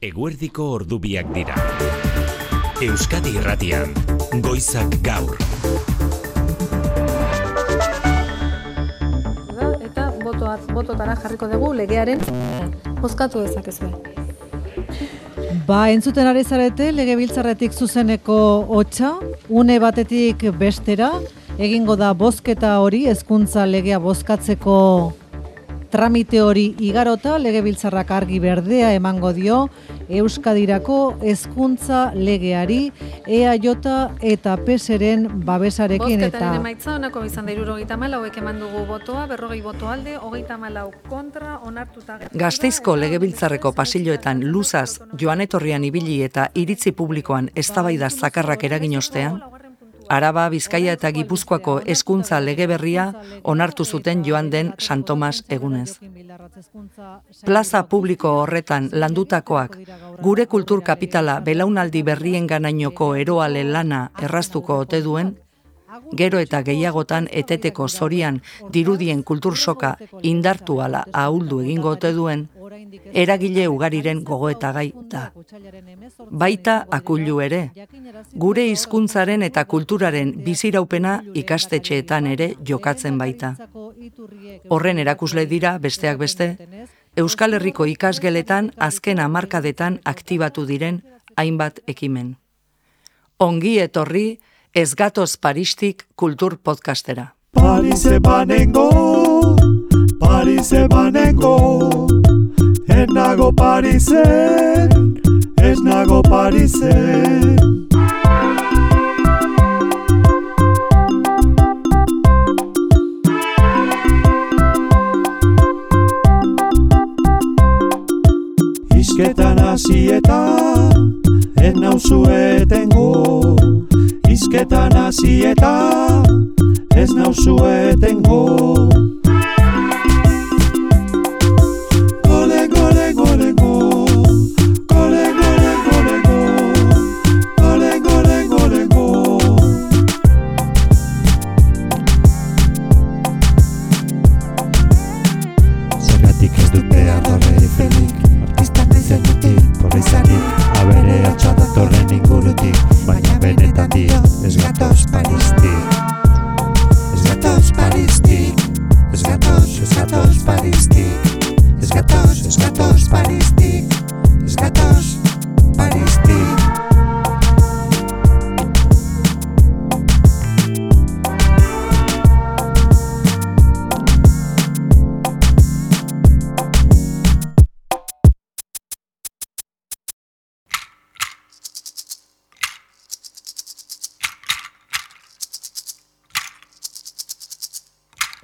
Eguerdiko ordubiak dira. Euskadi Irratian, Goizak Gaur. Eta botoa, bototara jarriko dugu legearen bozkatu dezakezue. Ba, entzuten ari zarete, legebiltzarretik zuzeneko hotxa, une batetik bestera, egingo da bozketa hori, hezkuntza legea bozkatzeko tramite hori igarota, legebiltzarrak argi berdea emango dio, Euskadirako hezkuntza legeari EAJ eta PSren babesarekin eta Bozketaren emaitza honako izan da 74 hauek eman dugu botoa 40 boto alde 34 kontra onartuta Gasteizko legebiltzarreko pasilloetan luzaz joan etorrian ibili eta iritzi publikoan eztabaida zakarrak eragin ostean, Araba, Bizkaia eta Gipuzkoako hezkuntza lege berria onartu zuten joan den San Tomas egunez. Plaza publiko horretan landutakoak gure kultur kapitala belaunaldi berrien ganainoko eroale lana erraztuko ote duen, gero eta gehiagotan eteteko zorian dirudien kultursoka indartu ala ahuldu egingo ote duen, eragile ugariren gogoetagai da. Baita akullu ere, gure hizkuntzaren eta kulturaren biziraupena ikastetxeetan ere jokatzen baita. Horren erakusle dira, besteak beste, Euskal Herriko ikasgeletan azken hamarkadetan aktibatu diren hainbat ekimen. Ongi etorri, ez gatoz paristik kultur podcastera. Parise banengo, Parise banengo, ez nago Parisen, ez nago Parisen. Izketan hasieta, ez nauzu etengo, Izketan hasieta, ez nauzu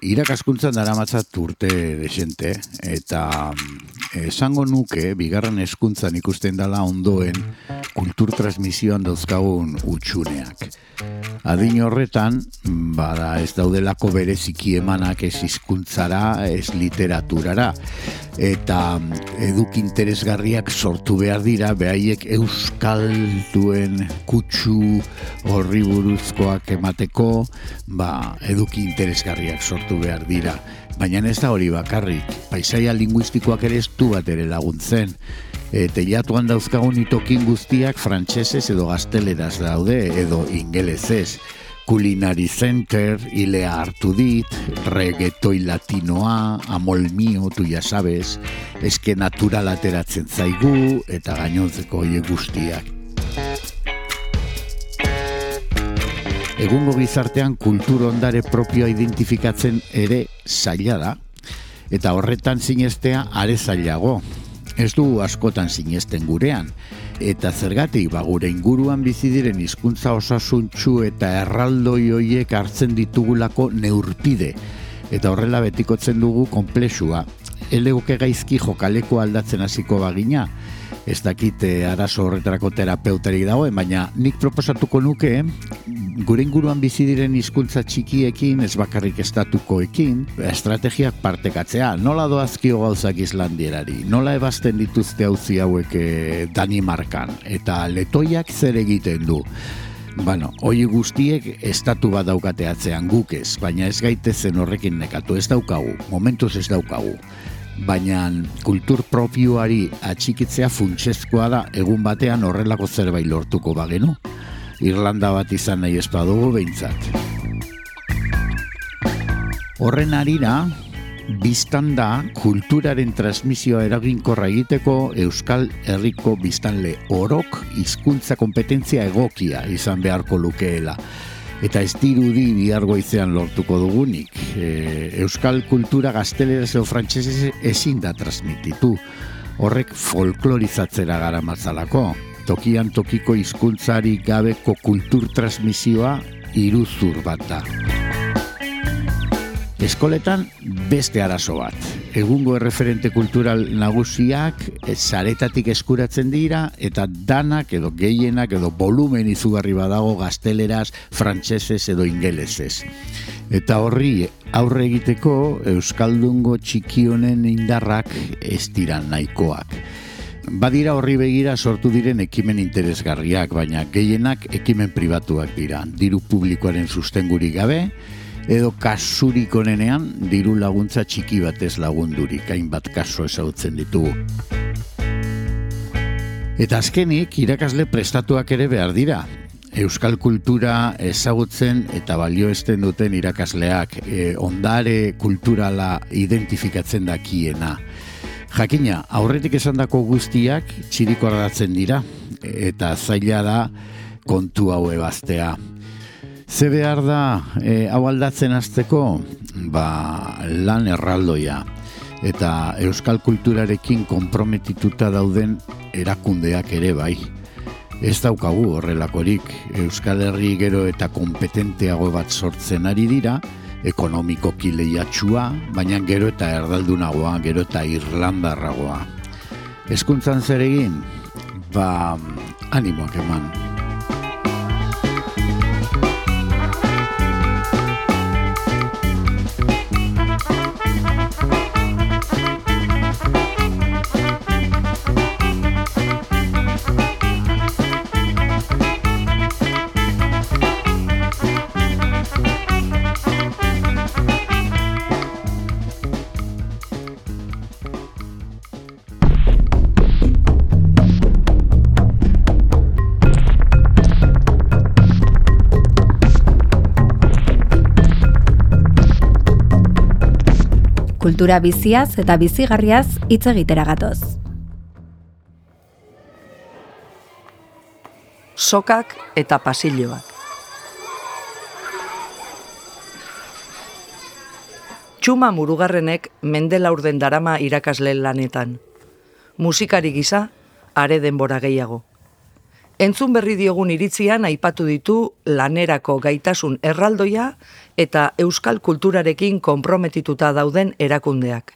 Irakaskuntzan daramatzat urte desente, eta mm, esango nuke, bigarren hezkuntzan ikusten dala ondoen, kultur transmisioan dauzkagun utxuneak. Adin horretan, bada ez daudelako bereziki emanak ez hizkuntzara, ez literaturara. Eta mm, eduk interesgarriak sortu behar dira, behaiek euskalduen kutsu horri buruzkoak emateko, ba, eduki interesgarriak sortu behar dira. Baina ez da hori bakarrik, paisaia linguistikoak ere ez du bat ere laguntzen. E, teilatuan dauzkagun itokin guztiak frantsesez edo gazteleraz daude, edo ingelezez. Culinary Center, Ilea hartu dit, reggaetoi latinoa, amol mio, tu ya sabes, eske natural ateratzen zaigu, eta gainontzeko hoiek guztiak. Egungo gizartean kultur ondare propioa identifikatzen ere zaila da, eta horretan sinestea are zailago. Ez du askotan sinesten gurean, eta zergatik ba gure inguruan bizi diren hizkuntza osasuntsu eta erraldoi hoiek hartzen ditugulako neurpide. Eta horrela betikotzen dugu konplexua. Elegoke gaizki jokaleko aldatzen hasiko bagina ez dakit eh, arazo horretarako terapeutarik dagoen, baina nik proposatuko nuke gure inguruan bizi diren hizkuntza txikiekin, ez bakarrik estatukoekin, estrategiak partekatzea. Nola doazkio gauzak Islandierari? Nola ebazten dituzte hauzi hauek eh, Danimarkan? Eta letoiak zer egiten du? Bueno, hoi guztiek estatu bat daukate atzean guk ez, baina ez gaitezen horrekin nekatu ez daukagu, momentuz ez daukagu. Baina kultur propioari atxikitzea funtsezkoa da egun batean horrelako zerbait lortuko bagenu. Irlanda bat izan nahi espadugu behintzat. Horren arira, biztan da kulturaren transmisioa eraginkorra egiteko Euskal Herriko biztanle orok hizkuntza kompetentzia egokia izan beharko lukeela. Eta ez dirudi bihargoizean lortuko dugunik. E, Euskal kultura gazteleraz edo frantsesez ezin da transmititu. Horrek folklorizatzera gara matzalako. Tokian tokiko hizkuntzari gabeko kultur transmisioa iruzur bat da. Eskoletan beste arazo bat. Egungo erreferente kultural nagusiak zaretatik eskuratzen dira eta danak edo gehienak edo volumen izugarri badago gazteleraz, frantsesez edo ingelesez. Eta horri aurre egiteko Euskaldungo txikionen indarrak ez dira nahikoak. Badira horri begira sortu diren ekimen interesgarriak, baina gehienak ekimen pribatuak dira. Diru publikoaren sustengurik gabe, edo kasurik onenean diru laguntza txiki batez lagundurik, hainbat kaso ezagutzen ditugu. Eta azkenik, irakasle prestatuak ere behar dira. Euskal kultura ezagutzen eta balioesten duten irakasleak, e, ondare kulturala identifikatzen dakiena. Jakina, aurretik esandako guztiak txiriko dira, eta zaila da kontu hau ebaztea. Ze behar da e, hau aldatzen hasteko ba, lan erraldoia eta euskal kulturarekin konprometituta dauden erakundeak ere bai. Ez daukagu horrelakorik Euskal Herri gero eta kompetenteago bat sortzen ari dira, ekonomiko kileiatxua, baina gero eta erdaldunagoa, gero eta irlandarragoa. Hezkuntzan zer egin? Ba, animoak eman. Kultura biziaz eta bizigarriaz hitz egitera gatoz. Sokak eta pasilloak. Txuma murugarrenek mendela urden darama irakasle lanetan. Musikari gisa, are denbora gehiago. Entzun berri diogun iritzian aipatu ditu lanerako gaitasun erraldoia eta euskal kulturarekin konprometituta dauden erakundeak.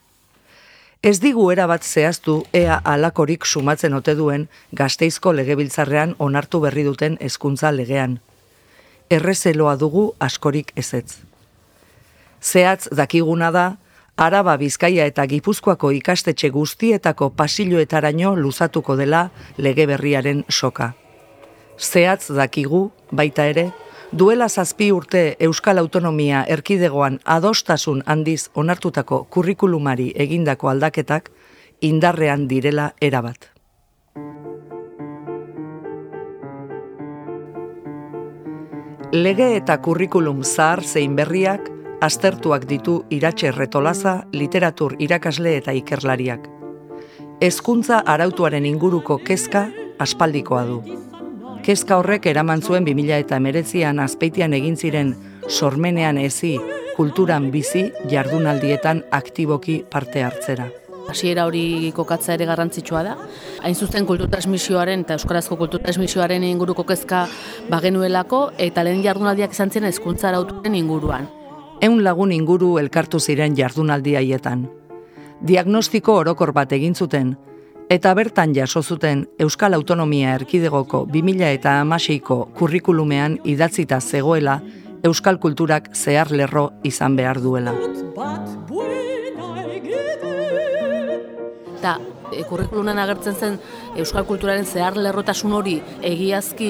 Ez digu erabat zehaztu ea alakorik sumatzen ote duen gazteizko legebiltzarrean onartu berri duten hezkuntza legean. Errezeloa dugu askorik ezetz. Zehatz dakiguna da, Araba Bizkaia eta Gipuzkoako ikastetxe guztietako pasilloetaraino luzatuko dela lege berriaren soka zehatz dakigu, baita ere, duela zazpi urte Euskal Autonomia erkidegoan adostasun handiz onartutako kurrikulumari egindako aldaketak indarrean direla erabat. Lege eta kurrikulum zahar zein berriak aztertuak ditu iratxe retolaza, literatur irakasle eta ikerlariak. Hezkuntza arautuaren inguruko kezka aspaldikoa du. Kezka horrek eraman zuen 2000 eta meretzian azpeitian egin ziren sormenean ezi kulturan bizi jardunaldietan aktiboki parte hartzera. Hasiera hori kokatza ere garrantzitsua da. Hain zuzen kulturtransmisioaren eta euskarazko kulturtransmisioaren inguruko kezka bagenuelako eta lehen jardunaldiak izan zen hezkuntza arautuaren inguruan. Ehun lagun inguru elkartu ziren jardunaldi haietan. Diagnostiko orokor bat egin zuten eta bertan jaso zuten Euskal Autonomia Erkidegoko 2000 eta amaseiko kurrikulumean idatzita zegoela Euskal Kulturak zehar lerro izan behar duela. Eta E, kurrikulunan agertzen zen Euskal Kulturaren zehar lerrotasun hori egiazki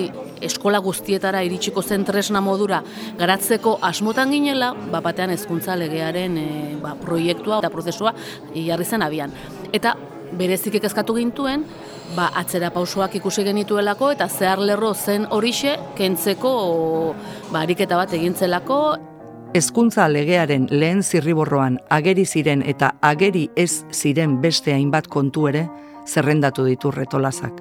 eskola guztietara iritsiko zen tresna modura garatzeko asmotan ginela, ba, batean hezkuntza legearen e, ba, proiektua eta prozesua jarri zen abian. Eta berezik eskatu gintuen, ba, atzera pausoak ikusi genituelako eta zehar lerro zen horixe kentzeko ba, ariketa bat egintzelako. Hezkuntza legearen lehen zirriborroan ageri ziren eta ageri ez ziren beste hainbat kontu ere zerrendatu ditu retolazak.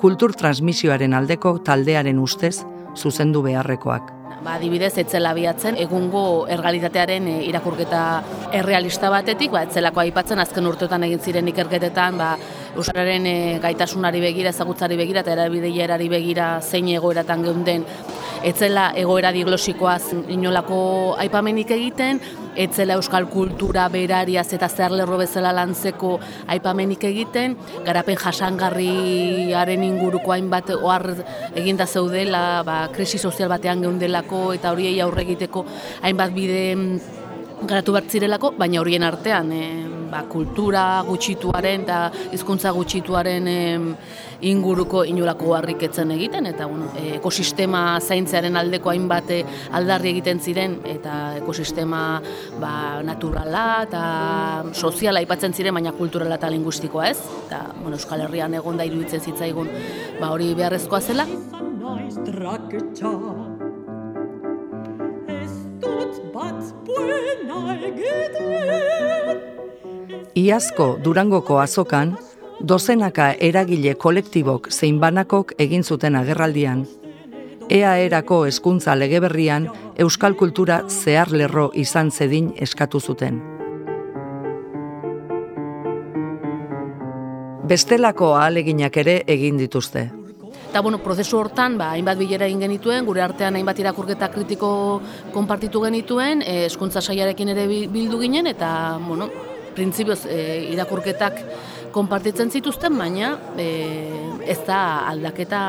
Kultur transmisioaren aldeko taldearen ustez zuzendu beharrekoak. Ba, adibidez, etzela biatzen, egungo ergalitatearen e, irakurketa errealista batetik, ba, etzelako aipatzen azken urteotan egin ziren ikerketetan, ba, Euskararen e, gaitasunari begira, ezagutzari begira, eta erabideiarari begira zein egoeratan geunden. Etzela egoera diglosikoaz inolako aipamenik egiten, etzela euskal kultura berariaz eta zer lerro bezala lantzeko aipamenik egiten, garapen jasangarriaren inguruko hainbat ohar eginda zeudela, ba, krisi sozial batean geundelako eta horiei aurre egiteko hainbat bide garatu bat zirelako, baina horien artean e, ba, kultura gutxituaren eta hizkuntza gutxituaren e, inguruko inolako harriketzen egiten eta bueno, e, ekosistema zaintzearen aldeko hainbat e, aldarri egiten ziren eta ekosistema ba, naturala eta soziala aipatzen ziren baina kulturala eta linguistikoa ez? Eta bueno, Euskal Herrian egon da iruditzen zitzaigun ba, hori beharrezkoa zela Iazko Durangoko azokan, dozenaka eragile kolektibok zein banakok egin zuten agerraldian. Ea erako hezkuntza legeberrian euskal kultura zehar lerro izan zedin eskatu zuten. Bestelako ahaleginak ere egin dituzte. Eta, bueno, prozesu hortan, ba, hainbat bilera egin genituen, gure artean hainbat irakurketa kritiko konpartitu genituen, eh, eskuntza saiarekin ere bildu ginen, eta, bueno, printzipioz e, irakurketak konpartitzen zituzten, baina e, ez da aldaketa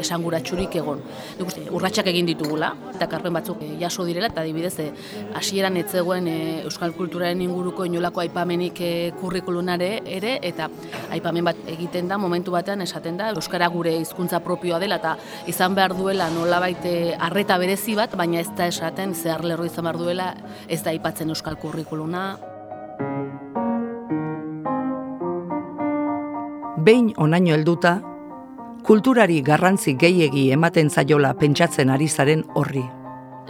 esanguratsurik egon. Nik uste, urratsak egin ditugula, eta karpen batzuk eh, jaso direla, eta adibidez, e, hasieran etzegoen e, euskal kulturaren inguruko inolako aipamenik e, kurrikulunare ere, eta aipamen bat egiten da, momentu batean esaten da, euskara gure hizkuntza propioa dela, eta izan behar duela nolabait arreta berezi bat, baina ez da esaten zehar lerro izan behar duela, ez da aipatzen euskal kurrikuluna. Behin onaino helduta, kulturari garrantzi gehiegi ematen zaiola pentsatzen ari zaren horri.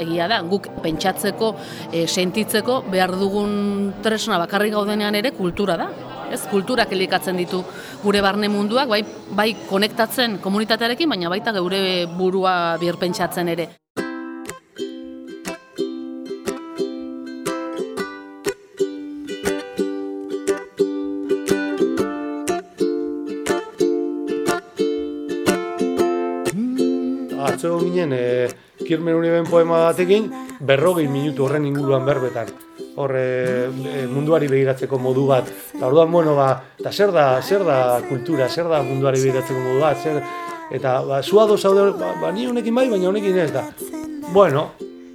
Egia da, guk pentsatzeko, e, sentitzeko, behar dugun tresna bakarri gaudenean ere kultura da. Ez, kulturak elikatzen ditu gure barne munduak, bai, bai konektatzen komunitatearekin, baina baita geure burua bir pentsatzen ere. Ginen e, Kirmen Uniben poema batekin berrogei minutu horren inguruan berbetan. Hor e, munduari begiratzeko modu bat. Eta orduan, bueno, ba, eta zer da, zer da kultura, zer da munduari begiratzeko modu bat, zer, eta ba, zua zaude, ba, ba, ni honekin bai, baina honekin ez da. Bueno.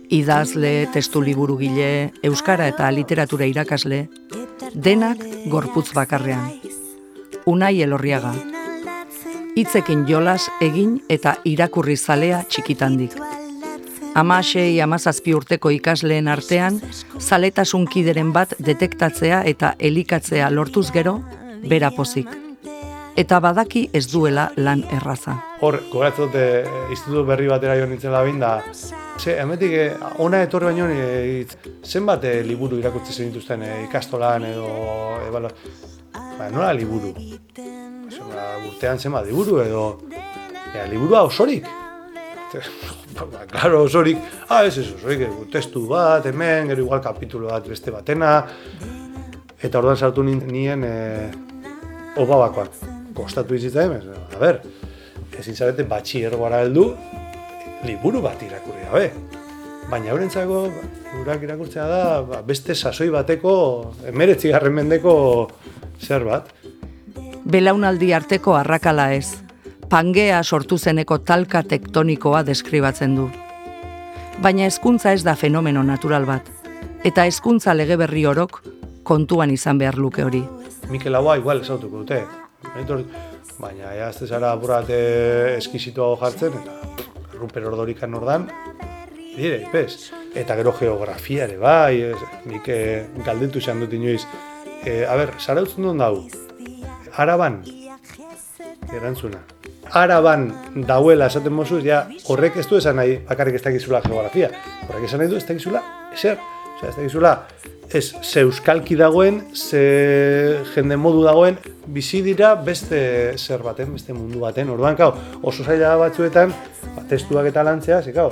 Idazle, testu liburu gile, euskara eta literatura irakasle, denak gorputz bakarrean. Unai elorriaga hitzekin jolas egin eta irakurri zalea txikitandik. Amasei amazazpi urteko ikasleen artean, zaletasun kideren bat detektatzea eta elikatzea lortuz gero, bera pozik. Eta badaki ez duela lan erraza. Hor, gogatzen dute, institutu berri batera joan nintzen labin da, ze, emetik, eh, ona etorri baino, e, zenbat e, liburu irakurtzen zen dituzten ikastolan edo, e, bala, ba, nola liburu? Ba, urtean zema liburu edo ea, liburua osorik. ba, claro, osorik, ah, ez ez osorik, testu bat, hemen, gero igual kapitulo bat beste batena. Eta orduan sartu nien e, obabakoan. Kostatu izitza hemen, a ber, ezin zabete batxi ergoara heldu, liburu bat irakurri gabe. Baina eurentzako, urak irakurtzea da, ba, beste sasoi bateko, emeretzi garren mendeko zer bat belaunaldi arteko arrakala ez, pangea sortu zeneko talka tektonikoa deskribatzen du. Baina hezkuntza ez da fenomeno natural bat, eta hezkuntza lege berri orok kontuan izan behar luke hori. Mikel Aua igual esautuko dute. Etor, baina, ja, ez zara apurate eskizitoago jartzen, eta Ruper Ordorikan ordan, dire, ipez. Eta gero geografiare, bai, ez, nik eh, galdetu izan dut inoiz. E, a ber, zara utzen duen dau, araban, erantzuna. Araban dauela esaten mozuz, ja, horrek ez du esan nahi, bakarrik ez dakizula geografia. Horrek esan nahi du ez dakizula, eser. Osea, ez dakizula, ez, ze euskalki dagoen, ze jende modu dagoen, bizi dira beste zer baten, beste mundu baten. Orduan, kau, oso zaila batzuetan, ba, testuak eta lantzea, ze, kau,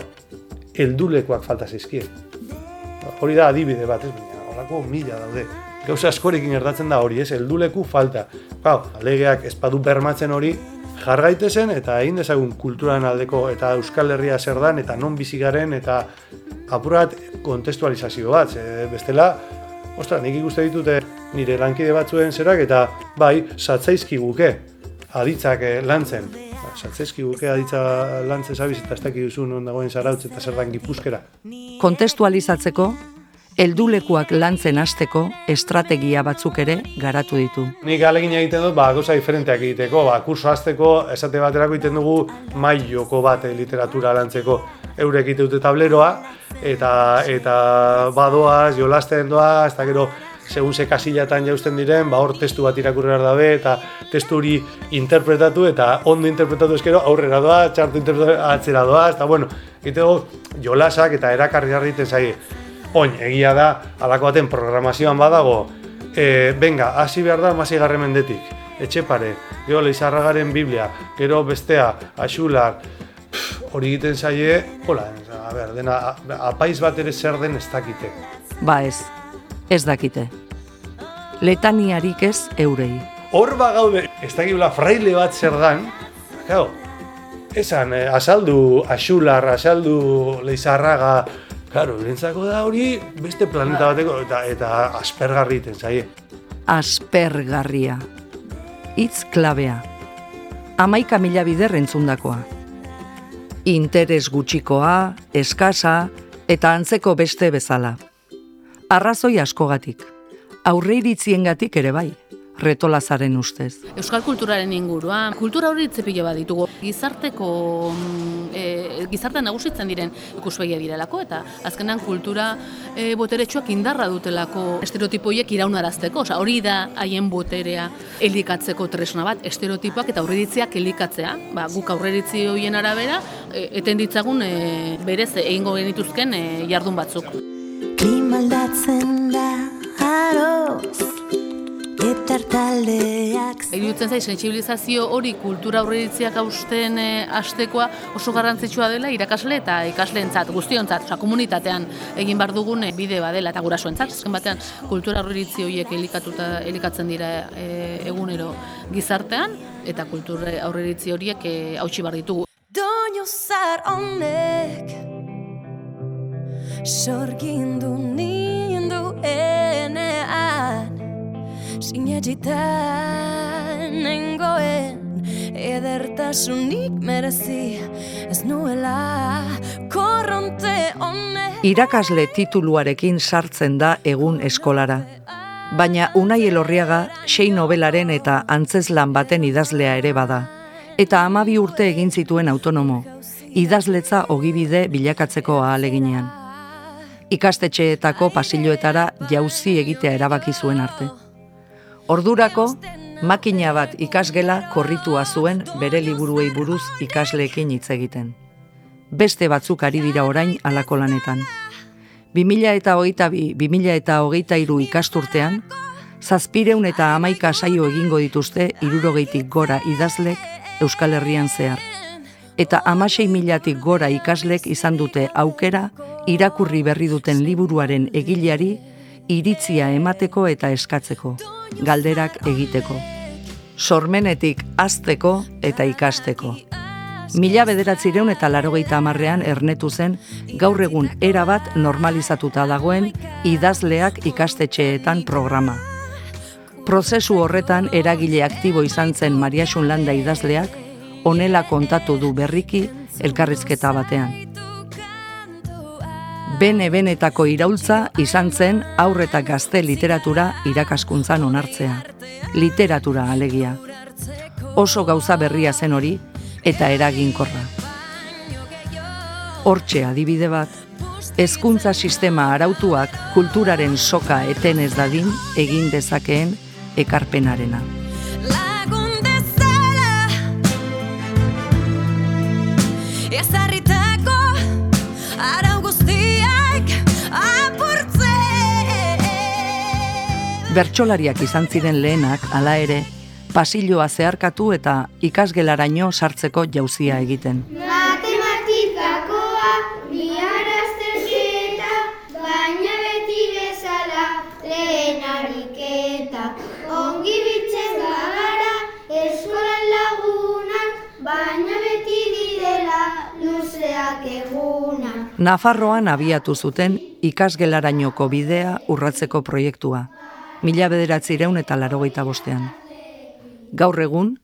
heldulekoak falta zaizkie. Hori da adibide bat, ez, baina, horako mila daude. Gauza askorekin gertatzen da hori, ez, helduleku falta. Kau, alegeak ez badu bermatzen hori, jargaitezen eta egin dezagun kulturan aldeko eta Euskal Herria zer dan eta non bizi garen eta apurat kontestualizazio bat, ze bestela, ostra, nik ikuste ditute nire lankide batzuen zerak eta bai, satzaizki guke aditzak eh, lantzen. Satzaizki guke aditza lantzen zabiz eta ez dakik duzu dagoen zarautz eta zer dan gipuzkera. Kontestualizatzeko, heldulekuak lantzen hasteko estrategia batzuk ere garatu ditu. Nik alegin egiten dut, ba, gauza diferenteak egiteko, ba, kurso hasteko, esate baterako egiten dugu mailoko bat literatura lantzeko eurek egite dute tableroa, eta, eta badoaz, jolasten doa, ez da gero, segun ze kasillatan jausten diren, ba, hor testu bat irakurri behar dabe, eta testu hori interpretatu, eta ondo interpretatu eskero, aurrera doa, txartu interpretatu atzera doa, eta bueno, egiteko jolasak eta erakarri harriten zaie. Oin, egia da, alako baten programazioan badago, e, venga, hasi behar da, masi garre mendetik, etxe pare, gero leizarragaren Biblia, gero bestea, axular, hori egiten zaie, hola, a ber, dena, apaiz bat ere zer den ez dakite. Ba ez, ez dakite. Letaniarik ez eurei. Hor ba gaude, ez dakibula fraile bat zer dan, gau, esan, eh, asaldu axular, asaldu leizarraga, Claro, irentzako da hori beste planeta bateko eta eta aspergarri iten zaie. Aspergarria. Itz klabea. Amaika mila bider entzundakoa. Interes gutxikoa, eskasa eta antzeko beste bezala. Arrazoi askogatik. Aurreiritziengatik ere bai retolazaren ustez. Euskal kulturaren inguruan, kultura hori itzepile bat ditugu. Gizarteko, e, gizarte nagusitzen diren ikuspegia direlako, eta azkenan kultura e, boteretsuak indarra dutelako estereotipoiek iraunarazteko. Osa, hori da haien boterea elikatzeko tresna bat, estereotipoak eta aurreritziak elikatzea. Ba, guk aurreritzi horien arabera, e, eten ditzagun e, berez egingo genituzken e, jardun batzuk. Klimaldatzen da, aroz, Etartaldeak Iruditzen zai, sensibilizazio hori kultura aurreritziak hausten e, astekoa oso garrantzitsua dela irakasle eta ikasleentzat, guztiontzat, oza, komunitatean egin bar dugun eh, bide badela eta gurasoentzat. Azken batean kultura aurreritzi horiek elikatuta elikatzen dira e, egunero gizartean eta kultura aurreritzi horiek e, hautsi bar ditugu. Doño zar honek Sorgindu nindu enean Sinetxitan nengoen Edertasunik merezi Ez nuela korronte honek Irakasle tituluarekin sartzen da egun eskolara. Baina Unai Elorriaga sei nobelaren eta antzeslan baten idazlea ere bada. Eta amabi urte egin zituen autonomo, idazletza ogibide bilakatzeko ahaleginean. Ikastetxeetako pasilloetara jauzi egitea erabaki zuen arte. Ordurako, makina bat ikasgela korritua zuen bere liburuei buruz ikasleekin hitz egiten. Beste batzuk ari dira orain alako lanetan. 2000 eta hogeita bi, 2000 eta hogeita iru ikasturtean, zazpireun eta amaika saio egingo dituzte irurogeitik gora idazlek Euskal Herrian zehar. Eta amasei milatik gora ikaslek izan dute aukera irakurri berri duten liburuaren egileari iritzia emateko eta eskatzeko, galderak egiteko. Sormenetik azteko eta ikasteko. Mila bederatzireun eta larogeita amarrean ernetu zen gaur egun erabat normalizatuta dagoen idazleak ikastetxeetan programa. Prozesu horretan eragile aktibo izan zen Mariasun Landa idazleak, onela kontatu du berriki elkarrizketa batean. Bene-benetako iraultza izan zen aurreta gazte literatura irakaskuntzan onartzea. literatura alegia. Oso gauza berria zen hori eta eraginkorra. Hortxe adibide bat, hezkuntza sistema arautuak kulturaren soka eten ez dadin egin dezakeen ekarpenarena. Bertsolariak izan ziren lehenak, hala ere, pasilloa zeharkatu eta ikasgelaraino sartzeko jauzia egiten. Matematikakoa, bihar azterketa, baina beti bezala lehen ariketa. Ongi bitzen gara, eskolan lagunak, baina beti direla luzeak egunak. Nafarroan abiatu zuten ikasgelarainoko bidea urratzeko proiektua, mila bederatzireun eta larogeita bostean. Gaur egun,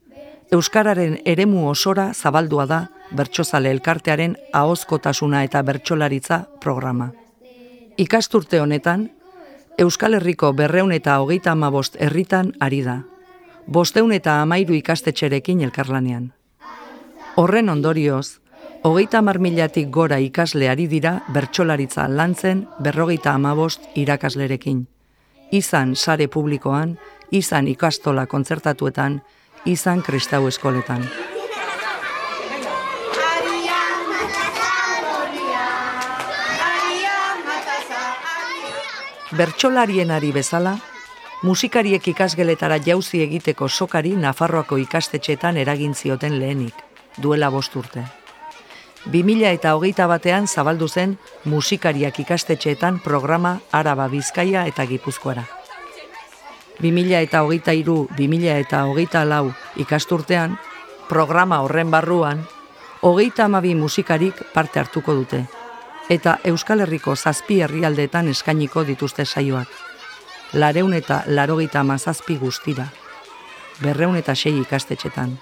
Euskararen eremu osora zabaldua da bertsozale elkartearen ahozkotasuna eta bertsolaritza programa. Ikasturte honetan, Euskal Herriko berreun eta hogeita amabost herritan ari da. Bosteun eta amairu ikastetxerekin elkarlanean. Horren ondorioz, hogeita hamar milatik gora ikasle ari dira bertsolaritza lantzen berrogeita amabost irakaslerekin. Izan sare publikoan, izan ikastola kontzertatuetan, izan kristau eskoletan. Bertsolarienari bezala, musikariek ikasgeletara jauzi egiteko sokari Nafarroako ikastetxetan eragin zioten lehenik, duela bost urte. 2000 eta hogeita batean zabaldu zen musikariak ikastetxeetan programa Araba Bizkaia eta Gipuzkoara. 2000 eta hogeita iru, 2000 eta hogeita lau ikasturtean, programa horren barruan, hogeita amabi musikarik parte hartuko dute, eta Euskal Herriko zazpi herrialdeetan eskainiko dituzte saioak. Lareun eta larogeita amazazpi guztira, berreun eta sei ikastetxetan.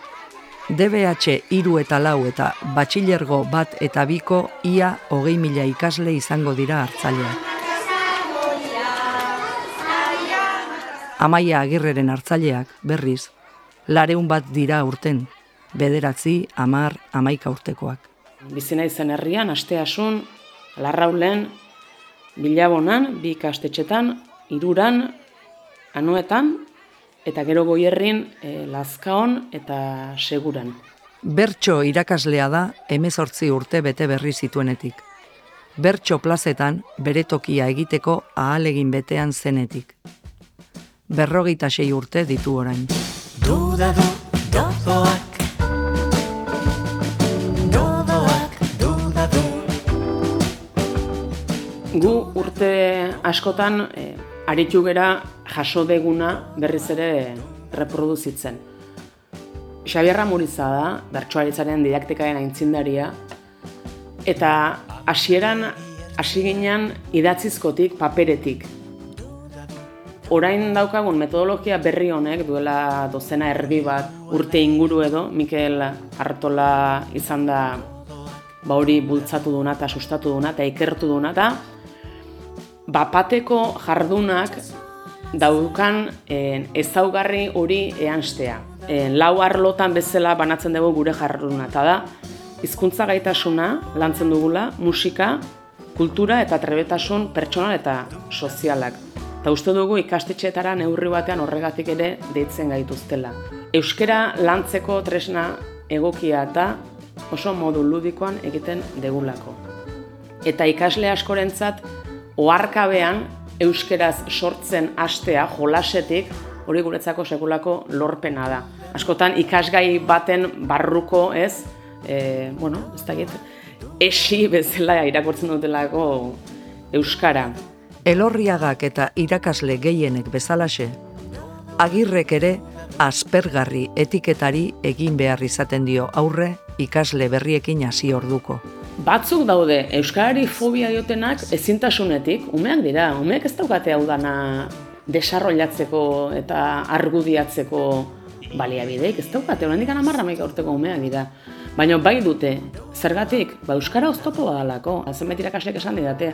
DBH iru eta lau eta batxilergo bat eta biko ia hogei mila ikasle izango dira hartzaileak. Amaia agirreren hartzaileak, berriz, lareun bat dira urten, bederatzi, amar, amaika urtekoak. Bizina izan herrian, asteasun, larraulen, bilabonan, bi ikastetxetan, iruran, anuetan, eta gero goierrin e, lazkaon eta seguran. Bertso irakaslea da emezortzi urte bete berri zituenetik. Bertso plazetan bere tokia egiteko ahalegin betean zenetik. Berrogeita sei urte ditu orain. Duda du, dodoak du Gu urte askotan e, aritu gera jaso deguna berriz ere reproduzitzen. Xabierra Muriza da, bertsoaritzaren didaktikaren aintzindaria, eta hasieran hasi ginen idatzizkotik, paperetik. Orain daukagun metodologia berri honek duela dozena erdi bat urte inguru edo, Mikel Artola izan da ba hori bultzatu duna eta sustatu duna eta ikertu duna eta bapateko jardunak daukan en, ezaugarri hori eanstea. En, lau arlotan bezala banatzen dugu gure jarduna eta da hizkuntza gaitasuna lantzen dugula, musika, kultura eta trebetasun pertsonal eta sozialak. Eta uste dugu ikastetxeetara neurri batean horregatik ere deitzen gaituztela. Euskera lantzeko tresna egokia eta oso modu ludikoan egiten degulako. Eta ikasle askorentzat oharkabean euskeraz sortzen hastea jolasetik hori guretzako sekulako lorpena da. Askotan ikasgai baten barruko, ez? E, bueno, ez da esi bezala irakurtzen dutelako euskara. Elorriagak eta irakasle gehienek bezalaxe, agirrek ere aspergarri etiketari egin behar izaten dio aurre ikasle berriekin hasi orduko. Batzuk daude euskarari fobia diotenak ezintasunetik, umeak dira, umeak ez daukate hau dana desarrollatzeko eta argudiatzeko baliabideik, ez daukate, oraindik amarra maika urteko umeak dira. Baina bai dute, zergatik, ba euskara oztopo badalako, zenbait irakasleek esan didate,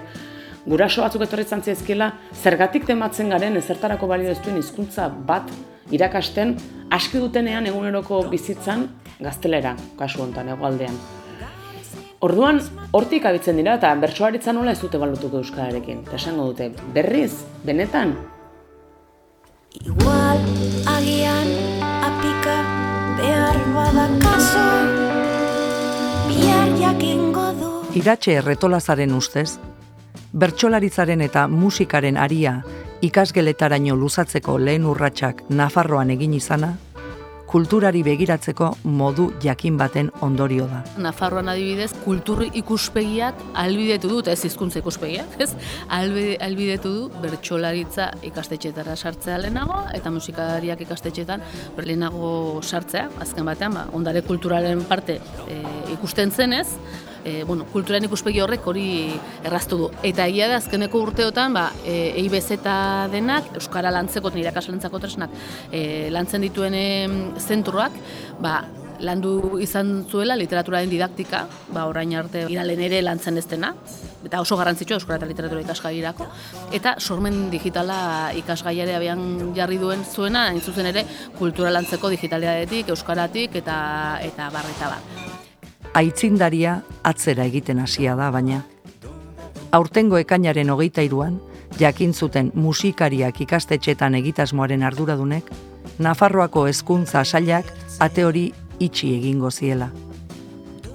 guraso batzuk etorritzen zaizkiela, zergatik tematzen garen ezertarako balio ez duen hizkuntza bat irakasten, aski dutenean eguneroko bizitzan gaztelera, kasu hontan hegoaldean. Orduan, hortik abitzen dira eta bertsoaritza nola ez dute balutuko euskararekin. Eta esango dute, berriz, benetan, Igual agian apika behar badakazo Bihar jakingo du Iratxe erretolazaren ustez, bertsolaritzaren eta musikaren aria ikasgeletaraino luzatzeko lehen urratsak Nafarroan egin izana, kulturari begiratzeko modu jakin baten ondorio da. Nafarroan adibidez, kultur ikuspegiak albidetu dut, ez hizkuntza ikuspegiak, ez? Albe, albidetu du bertsolaritza ikastetxetara sartzea lehenago eta musikariak ikastetxetan lehenago sartzea, azken batean, ba, ondare kulturalen parte e, ikusten zenez, e, bueno, kulturan ikuspegi horrek hori erraztu du. Eta egia da azkeneko urteotan, ba, e, EIBZ denak, Euskara lantzeko eta irakaslentzako tresnak e, lantzen dituen zentroak, ba, landu izan zuela literaturaren didaktika, ba, orain arte iralen ere lantzen ez dena, eta oso garrantzitsua Euskara eta literatura ikasgairako, eta sormen digitala ikasgaiare abian jarri duen zuena, hain zuzen ere, kultura lantzeko digitalidadetik, euskaratik, eta, eta barreta bat aitzindaria atzera egiten hasia da baina. Aurtengo ekainaren hogeita iruan, jakin zuten musikariak ikastetxetan egitasmoaren arduradunek, Nafarroako hezkuntza sailak ate hori itxi egingo ziela.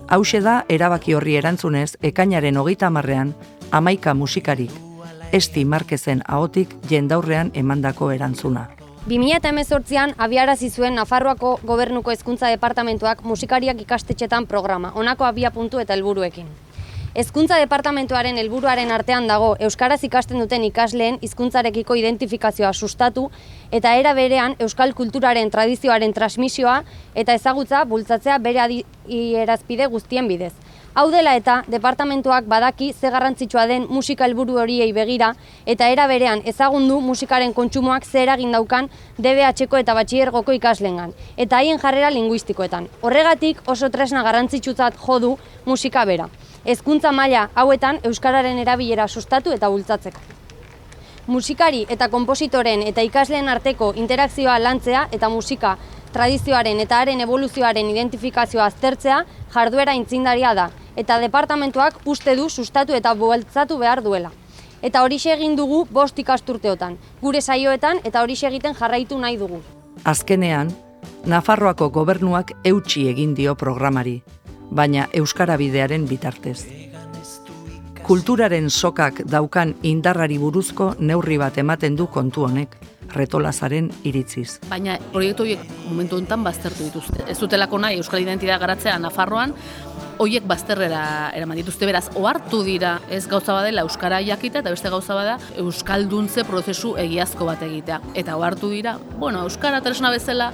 Hauxe da erabaki horri erantzunez ekainaren hogeita marrean, amaika musikarik, esti markezen ahotik jendaurrean emandako erantzuna. 2018an abiarazi zuen Nafarroako Gobernuko Hezkuntza Departamentuak musikariak ikastetxetan programa, honako abia puntu eta helburuekin. Hezkuntza Departamentuaren helburuaren artean dago euskaraz ikasten duten ikasleen hizkuntzarekiko identifikazioa sustatu eta era berean euskal kulturaren tradizioaren transmisioa eta ezagutza bultzatzea bere adierazpide guztien bidez. Hau dela eta departamentuak badaki ze garrantzitsua den musika helburu horiei begira eta era berean ezagundu musikaren kontsumoak ze eragin daukan DBH-ko eta batxiergoko ikaslengan eta haien jarrera linguistikoetan. Horregatik oso tresna garrantzitsutzat jo du musika bera. Hezkuntza maila hauetan euskararen erabilera sustatu eta bultzatzeko. Musikari eta konpositoren eta ikasleen arteko interakzioa lantzea eta musika tradizioaren eta haren evoluzioaren identifikazioa aztertzea jarduera intzindaria da, eta departamentuak uste du sustatu eta bultzatu behar duela. Eta horixe egin dugu bost ikasturteotan, gure saioetan eta horixe egiten jarraitu nahi dugu. Azkenean, Nafarroako gobernuak eutxi egin dio programari, baina Euskara bidearen bitartez. Kulturaren sokak daukan indarrari buruzko neurri bat ematen du kontu honek, retolazaren iritziz. Baina proiektu horiek momentu honetan baztertu dituzte. Ez dutelako nahi Euskal Identidad garatzea Nafarroan, hoiek bazterrera eraman dituzte beraz ohartu dira ez gauza badela euskara jakita eta beste gauza bada euskalduntze prozesu egiazko bat egitea eta ohartu dira bueno euskara tresna bezala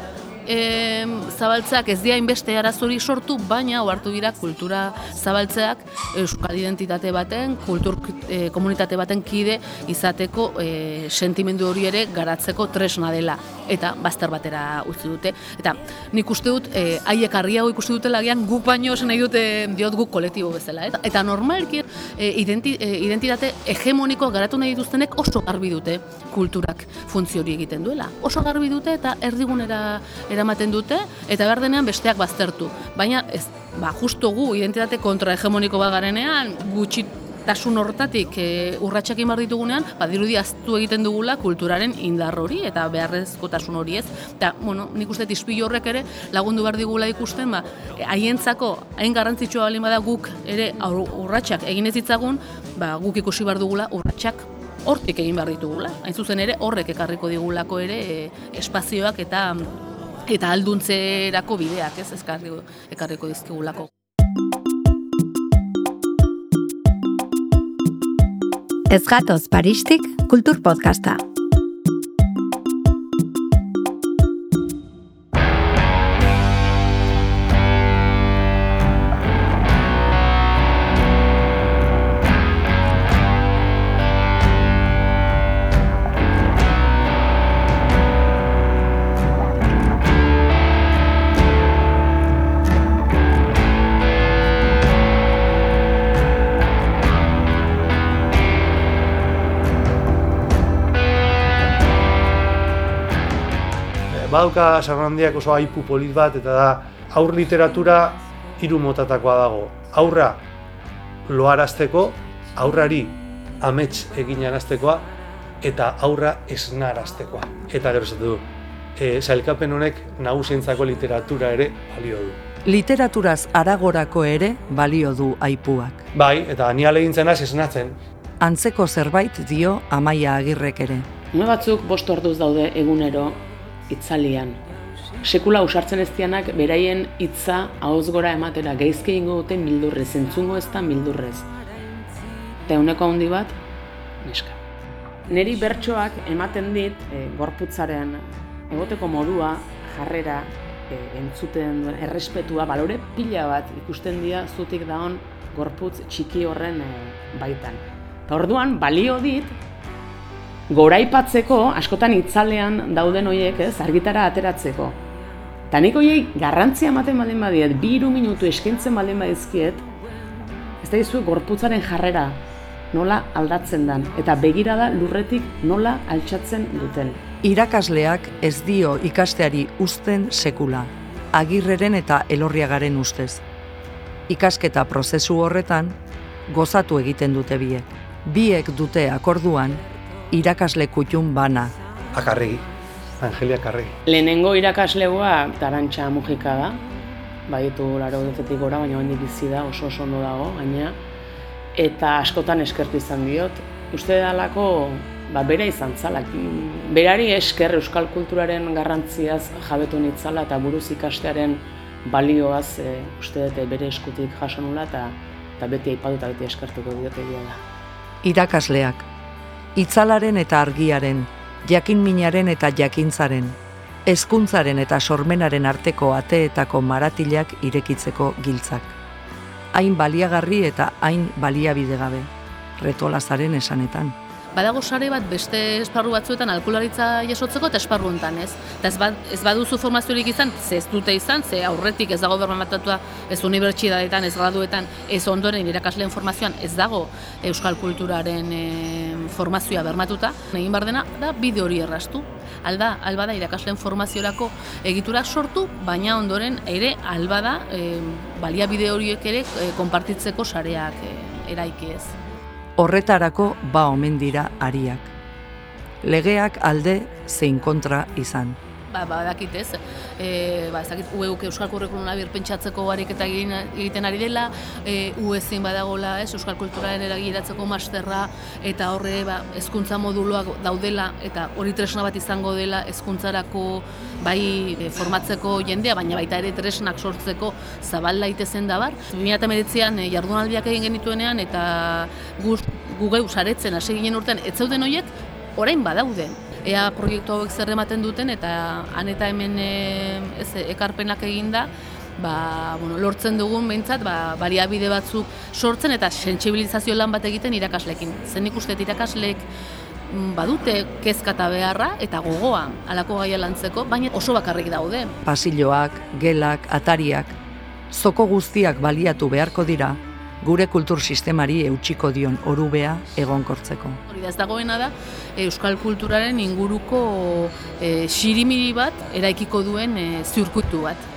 e, zabaltzeak ez dira inbeste arazuri sortu, baina ohartu dira kultura zabaltzeak euskal identitate baten, kultur e, komunitate baten kide izateko e, sentimendu hori ere garatzeko tresna dela eta bazter batera utzi dute. Eta nik uste dut, e, haiek harriago ikusi dutela gian guk baino esan nahi dute diot guk kolektibo bezala. Eta, eta normalki e, identi, e, identitate hegemoniko garatu nahi dituztenek oso garbi dute kulturak funtzio hori egiten duela. Oso garbi dute eta erdigunera eramaten dute eta behar denean besteak baztertu. Baina ez, ba, justo gu identitate kontrahegemoniko bat garenean gutxitasun hortatik e, urratsak egin ditugunean, ba, dirudi aztu egiten dugula kulturaren indar hori eta beharrezkotasun hori ez. Eta, bueno, nik uste izpilu horrek ere lagundu behar digula ikusten, ba, haientzako hain garrantzitsua balin bada guk ere aur- egin ez ditzagun, ba, guk ikusi behar dugula urratsak hortik egin behar ditugula. Hain zuzen ere horrek ekarriko digulako ere e, espazioak eta eta alduntzerako bideak, ez, ekarriko, ekarriko dizkigulako. Ez gatoz Paristik Kultur Podcasta. Badauka Sarrandiak oso aipu polit bat, eta da, aur literatura hiru motatakoa dago. Aurra loarazteko, aurrari amets egin araztekoa, eta aurra esnaraztekoa. Eta gero esatu du, e, zailkapen honek nagusientzako literatura ere balio du. Literaturaz aragorako ere balio du aipuak. Bai, eta ni alegintzen hasi esnatzen. Antzeko zerbait dio Amaia Agirrek ere. Ume batzuk bost orduz daude egunero itzalian. Sekula usartzen ez dianak beraien hitza ahoz gora ematera geizke ingo dute mildurrez, entzungo ez da mildurrez. Eta euneko handi bat, neska. Neri bertsoak ematen dit e, gorputzaren egoteko modua, jarrera, e, entzuten errespetua, balore pila bat ikusten dira zutik daon gorputz txiki horren e, baitan. Eta orduan, balio dit, goraipatzeko, askotan itzalean dauden hoiek, ez, argitara ateratzeko. Eta nik hoiei garrantzia ematen baldin badiet, bi iru minutu eskentzen baldin badizkiet, ez da izu gorputzaren jarrera nola aldatzen dan, eta begirada lurretik nola altxatzen duten. Irakasleak ez dio ikasteari uzten sekula, agirreren eta elorriagaren ustez. Ikasketa prozesu horretan, gozatu egiten dute biek. Biek dute akorduan, irakasle kutxun bana. Akarregi, Angelia Akarregi. Lehenengo irakaslegoa Tarantxa Mujika da, baditu laro dutetik gora, baina hendik bizi da, oso oso ondo dago, gaina. Eta askotan eskertu izan diot. Uste dalako, ba, bera izan zala. Berari esker euskal kulturaren garrantziaz jabetu nitzala eta buruz ikastearen balioaz e, uste dute bere eskutik jaso nula eta, eta beti aipatu eta beti eskertuko diote da. Irakasleak, itzalaren eta argiaren, jakin minaren eta jakintzaren, hezkuntzaren eta sormenaren arteko ateetako maratilak irekitzeko giltzak. Hain baliagarri eta hain baliabide gabe, retolazaren esanetan. Badago sare bat beste esparru batzuetan alkularitza jasotzeko eta esparru hontan, ez? Eta ez, bad, ez baduzu formaziorik izan, ze ez dute izan, ze aurretik ez dago bermatatua ez unibertsitateetan, ez graduetan, ez ondoren irakasleen formazioan ez dago euskal kulturaren e, formazioa bermatuta, egin bar dena da bide hori errastu. Alda, alba da irakasleen formaziorako egitura sortu, baina ondoren ere alba da e, baliabide horiek ere e, konpartitzeko sareak e, eraiki ez. Horretarako ba omen dira ariak. Legeak alde zein kontra izan. Ba, ba, dakit ez, e, ba, ez dakit, ueuk euskal kurrikuluna birpentsatzeko ariketa egin, egiten ari dela, e, uezin badagola, ez, euskal kulturaren eragiratzeko masterra, eta horre, ba, ezkuntza moduloak daudela, eta hori tresna bat izango dela, ezkuntzarako bai e, formatzeko jendea, baina baita ere tresnak sortzeko zabal daitezen da bar. 2008an e, jardunaldiak egin genituenean, eta guz, gugeu saretzen hasi ginen urtean, ez zauden horiek, orain badaude ea proiektu hauek zer ematen duten eta han eta hemen e, ez, ekarpenak eginda ba, bueno, lortzen dugun behintzat ba, baliabide batzuk sortzen eta sentsibilizazio lan bat egiten irakaslekin. Zen ikustet irakasleek mm, badute kezkata beharra eta gogoa alako gaia lantzeko, baina oso bakarrik daude. Pasilloak, gelak, atariak, zoko guztiak baliatu beharko dira, gure kultur sistemari eutxiko dion orubea egonkortzeko. Hori da ez dagoena da, euskal kulturaren inguruko e, xirimiri bat eraikiko duen e, ziurkutu bat.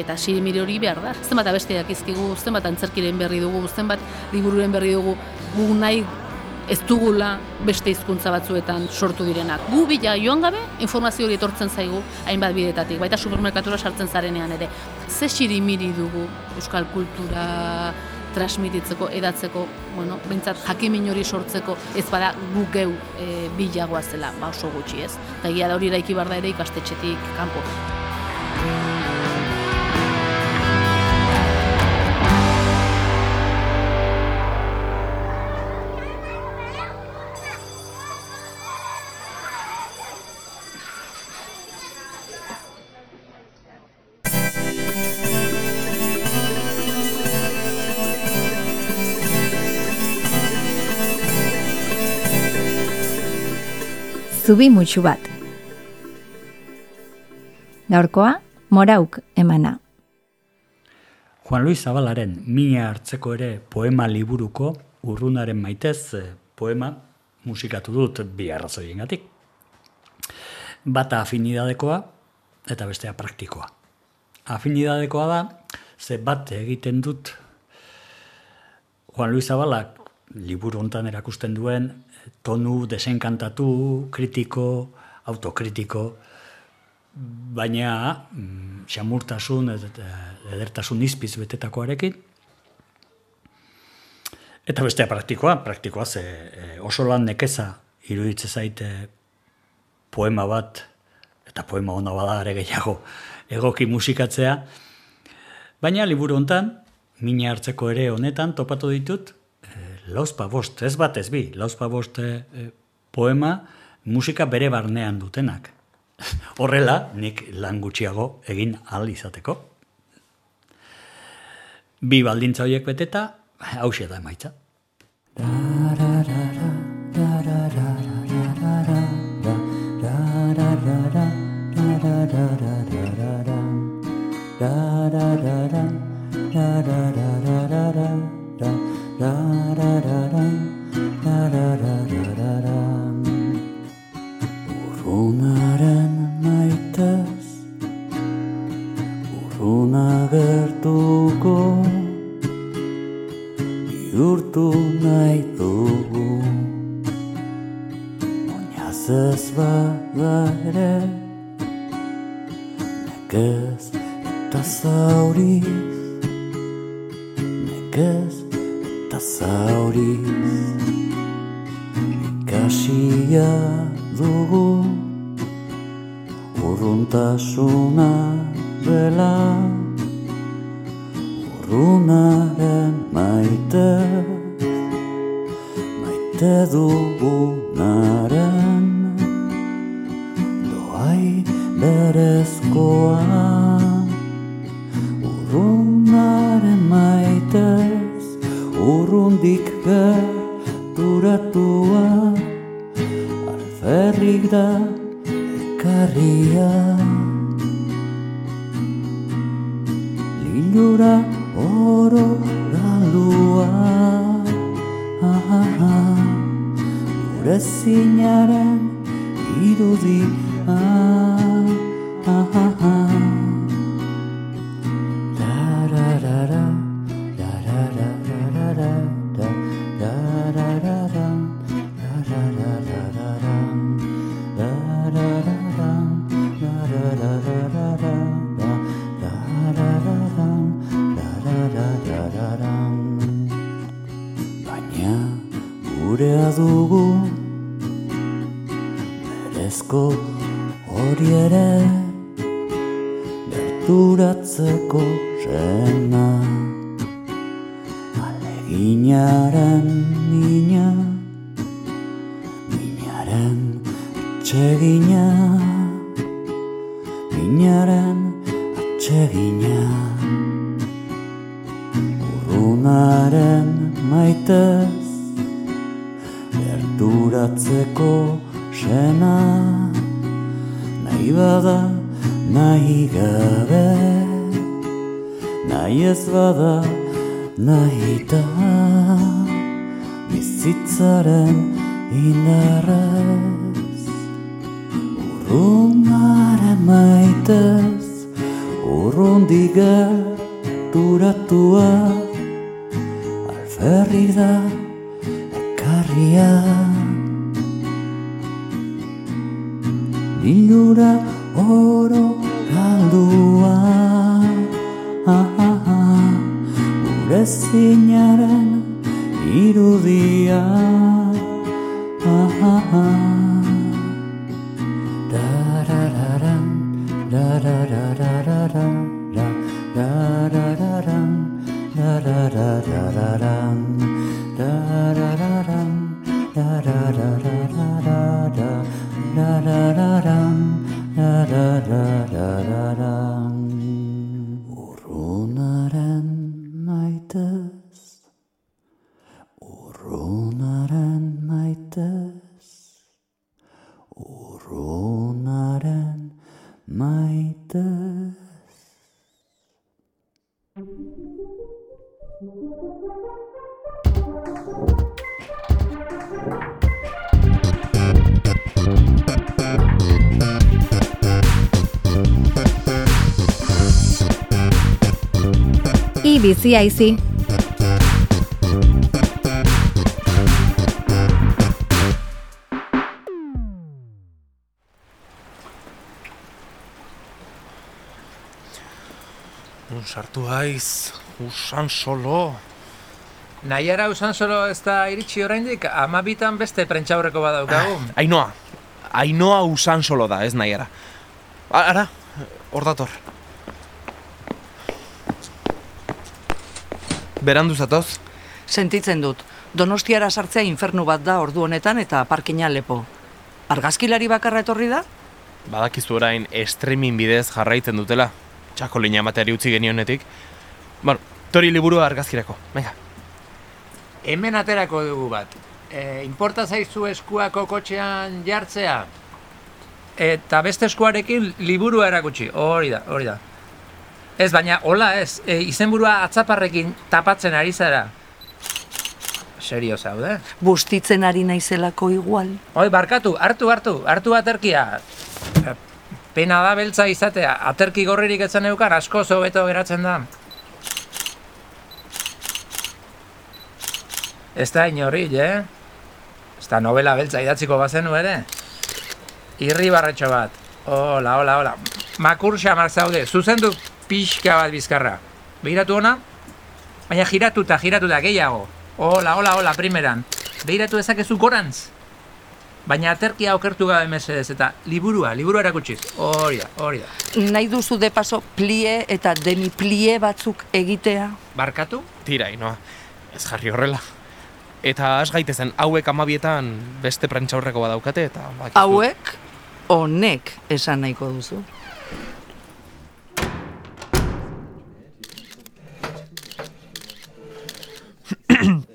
Eta xirimiri hori behar da. Zenbat abeste dakizkigu, zenbat antzerkiren berri dugu, zenbat libururen berri dugu, gu nahi ez dugula beste hizkuntza batzuetan sortu direnak. Gu bila joan gabe informazio hori etortzen zaigu hainbat bidetatik, baita supermerkatura sartzen zarenean ere. Ze xirimiri dugu euskal kultura transmititzeko, edatzeko, bueno, bintzat jakimin hori sortzeko ez bada gu geu e, bilagoa zela, ba oso gutxi ez. Eta da hori eraiki bar da ere ikastetxetik kanpo. zubi mutxu bat. Gaurkoa, morauk emana. Juan Luis Zabalaren mina hartzeko ere poema liburuko urrunaren maitez eh, poema musikatu dut bi arrazoiengatik. Bata afinidadekoa eta bestea praktikoa. Afinidadekoa da, ze bat egiten dut Juan Luis Zabalak liburu hontan erakusten duen tonu desenkantatu, kritiko, autokritiko, baina mm, xamurtasun eh, edertasun izpiz betetakoarekin. Eta bestea praktikoa, praktikoa ze eh, oso lan nekeza iruditze zaite poema bat, eta poema ona bada are gehiago egoki musikatzea. Baina liburu hontan, mina hartzeko ere honetan topatu ditut, lauzpa bost, ez bat ez bi, lauzpa bost e, eh, eh, poema musika bere barnean dutenak. Horrela, nik lan gutxiago egin ahal izateko. Bi baldintza horiek beteta, hau da emaitza. ezinaren irudia ah, ah, ah. Darararan, dararararara, dararararan, dararararara. Bizi aizi. Un sartu haiz, usan solo. Naiara usan solo ez da iritsi oraindik, amabitan beste prentxaurreko badaukagu. Ainoa, ainoa usan solo da, ez nahiara. Ara, hor dator. Berandu zatoz? Sentitzen dut, donostiara sartzea infernu bat da ordu honetan eta parkina lepo. Argazkilari bakarra etorri da? Badakizu orain streaming bidez jarraitzen dutela. Txakolina emateari utzi genionetik. Bueno, tori liburua argazkirako, venga. Hemen aterako dugu bat. E, inporta zaizu eskuako kotxean jartzea? Eta beste eskuarekin liburua erakutsi, hori da, hori da. Ez, baina, hola ez, e, izenburua atzaparrekin tapatzen ari zara. Serio zaude? Bustitzen ari naizelako igual. Oi, barkatu, hartu, hartu, hartu aterkia. E, Pena da beltza izatea, aterki gorririk etzen eukan asko hobeto geratzen da. Ez da inorril, eh? Ez da novela beltza idatziko bazenu ere? Irri barretxo bat. Hola, hola, hola. Makur xamar zaude, zuzendu pixka bat bizkarra. Behiratu ona? Baina giratuta, giratuta, gehiago. Hola, hola, hola, primeran. Behiratu ezakezu gorantz? Baina aterkia okertu gabe mesedez eta liburua, liburua erakutsiz. Hori da, hori da. Nahi duzu de paso plie eta demi plie batzuk egitea? Barkatu? Tira, inoa. Ez jarri horrela. Eta has gaitezen, hauek amabietan beste prentxaurreko badaukate eta... Bakizu. Hauek, honek esan nahiko duzu.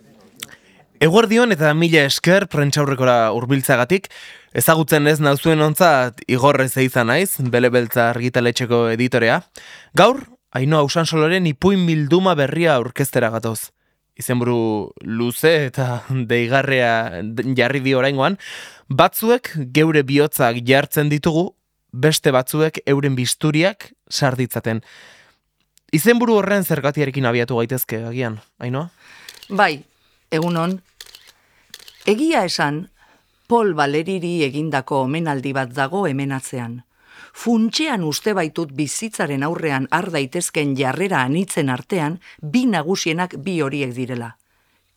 Eguerdion eta mila esker prentxaurrekora hurbiltzagatik, ezagutzen ez nauzuen ontzat igorrez izan naiz, bele beltza argitaletxeko editorea. Gaur, haino hausan soloren ipuin bilduma berria aurkeztera gatoz. Izenburu luze eta deigarrea jarri di oraingoan, batzuek geure bihotzak jartzen ditugu, beste batzuek euren bisturiak sarditzaten. Izenburu horren zergatiarekin abiatu gaitezke agian, hainoa? Bai, egunon. Egia esan, Paul Valeriri egindako omenaldi bat dago hemenatzean. Funtxean uste baitut bizitzaren aurrean har daitezken jarrera anitzen artean, bi nagusienak bi horiek direla.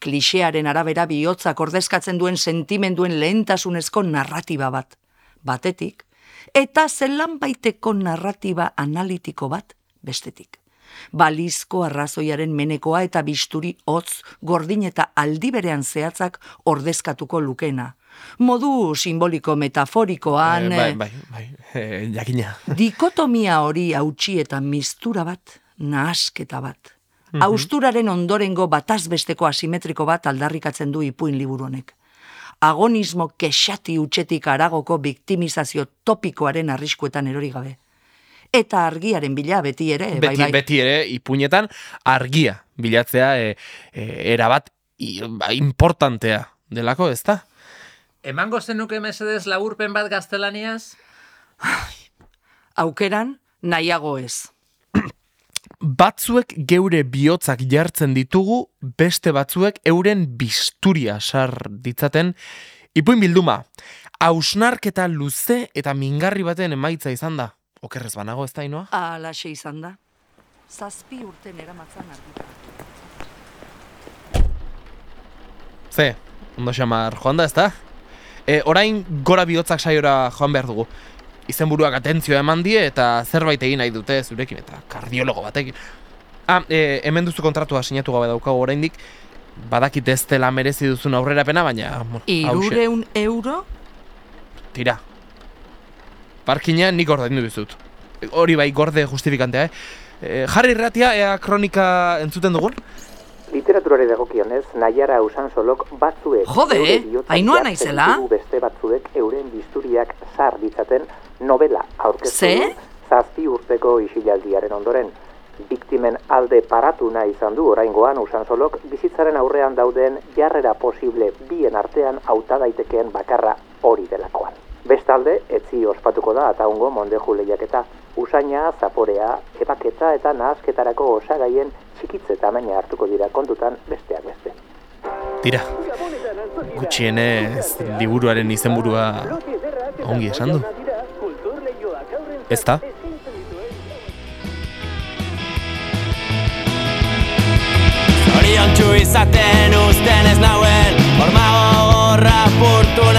Klixearen arabera bihotzak ordezkatzen duen sentimenduen lehentasunezko narratiba bat. Batetik, eta zelan baiteko narratiba analitiko bat bestetik balizko arrazoiaren menekoa eta bisturi hotz, gordin eta aldi berean zehatzak ordezkatuko lukena. Modu simboliko metaforikoan... Eh, bai, bai, bai, eh, jakina. Dikotomia hori hautsi eta mistura bat, nahasketa bat. Mhm. Austuraren ondorengo batazbesteko asimetriko bat aldarrikatzen du ipuin liburu honek. Agonismo kexati utxetik aragoko biktimizazio topikoaren arriskuetan erori gabe eta argiaren bila beti ere. Beti, bai, bai. beti ere, ipuinetan argia bilatzea e, e, erabat i, ba, importantea delako, ez da? Emango zenuke mesedez laburpen bat gaztelaniaz? Aukeran, nahiago ez. Batzuek geure bihotzak jartzen ditugu, beste batzuek euren bisturia sar ditzaten. Ipuin bilduma, hausnarketa luze eta mingarri baten emaitza izan da. Okerrez banago ez da inoa? Alaxe izan da. Zazpi urten eramatzan argita. Ze, ondo xamar joan da ez da? E, orain gora bihotzak saiora joan behar dugu. Izenburuak atentzioa eman die eta zerbait egin nahi dute zurekin eta kardiologo batekin. Ah, e, hemen duzu kontratua sinatu gabe daukagu oraindik. Badakit ez dela merezi duzun aurrerapena, baina... hauxe. Irureun euro? Tira. Parkina nik ordaindu dizut. Hori bai gorde justifikantea, eh? E, jarri irratia, ea kronika entzuten dugun? Literaturari dagokionez, Naiara usan solok batzuek... Jode, hainua jartzen naizela? Beste batzuek euren bisturiak zar ditzaten novela aurkeztu Ze? zazpi urteko isilaldiaren ondoren. Biktimen alde paratu nahi izan du oraingoan usan solok bizitzaren aurrean dauden jarrera posible bien artean hauta daitekeen bakarra hori delakoan. Bestalde, etzi ospatuko da eta ungo mondeju lehiaketa. Usaina, zaporea, epaketa eta nahasketarako osagaien txikitze tamaina hartuko dira kontutan besteak beste. Tira, gutxienez liburuaren izenburua ongi esan du. Ez da? Zoriontsu izaten usten ez nauen Forma gogorra purtu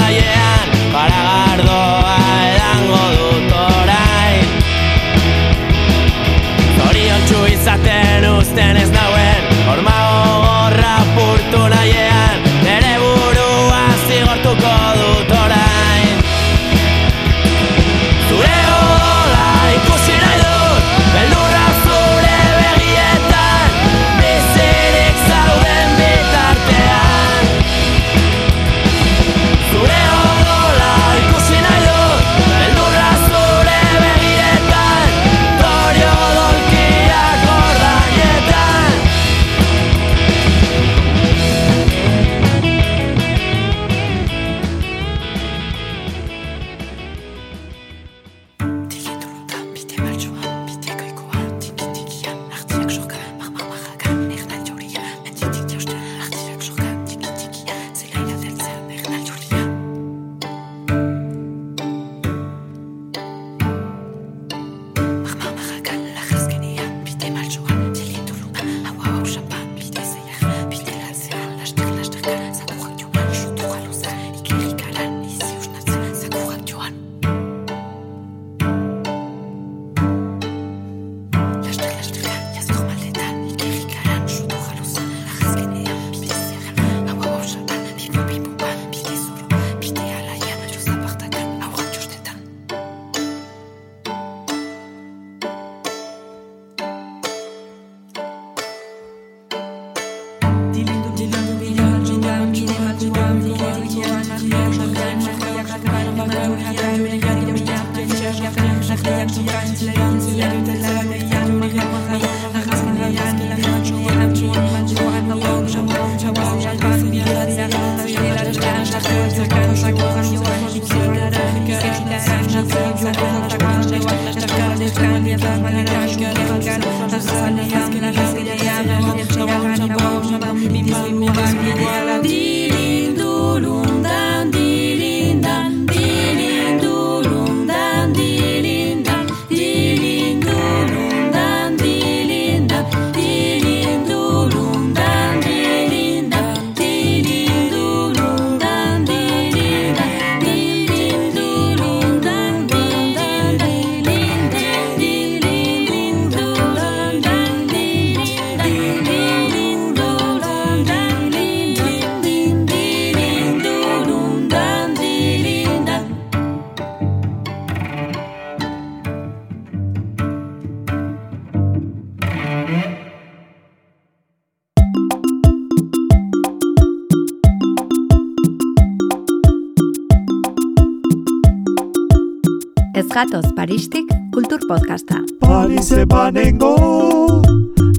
gatoz Paristik kultur podcasta. Parise banengo,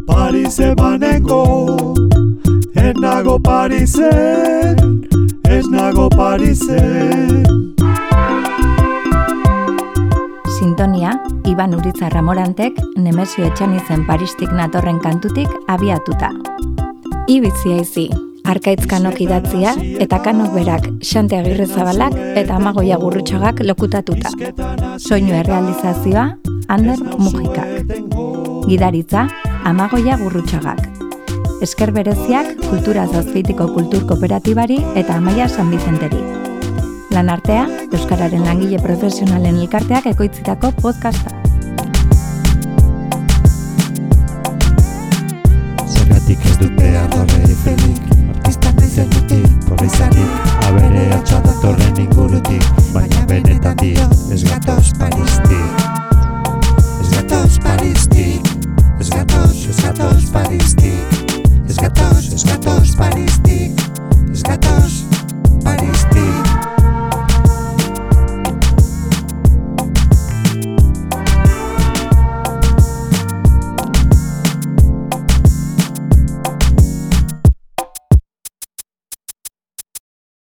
Parise banengo, ez nago Parisen, ez nago Parisen. Sintonia, Iban Uritza Ramorantek Nemesio Etxanizen Paristik natorren kantutik abiatuta. Ibitzi aizi, Arkaitz kanok idatzia eta kanok berak Xante Agirrezabalak eta Amagoia Gurrutxagak lokutatuta. Soinu errealizazioa Ander Mujikak. Gidaritza Amagoia Gurrutxagak. Esker bereziak Kultura Zazpitiko Kultur Kooperatibari eta Amaia San Vicenteri. Lan artea, Euskararen langile profesionalen elkarteak ekoitzitako podcasta. Zergatik ez dute gurutik Korri zati, abere atxatatorren ingurutik Baina benetan dia, ez gatoz paristi. Ez gatoz paristi Ez gatoz, ez gatoz paristi. Ez gatoz, ez gatoz paristi Ez gatoz, ez gatoz.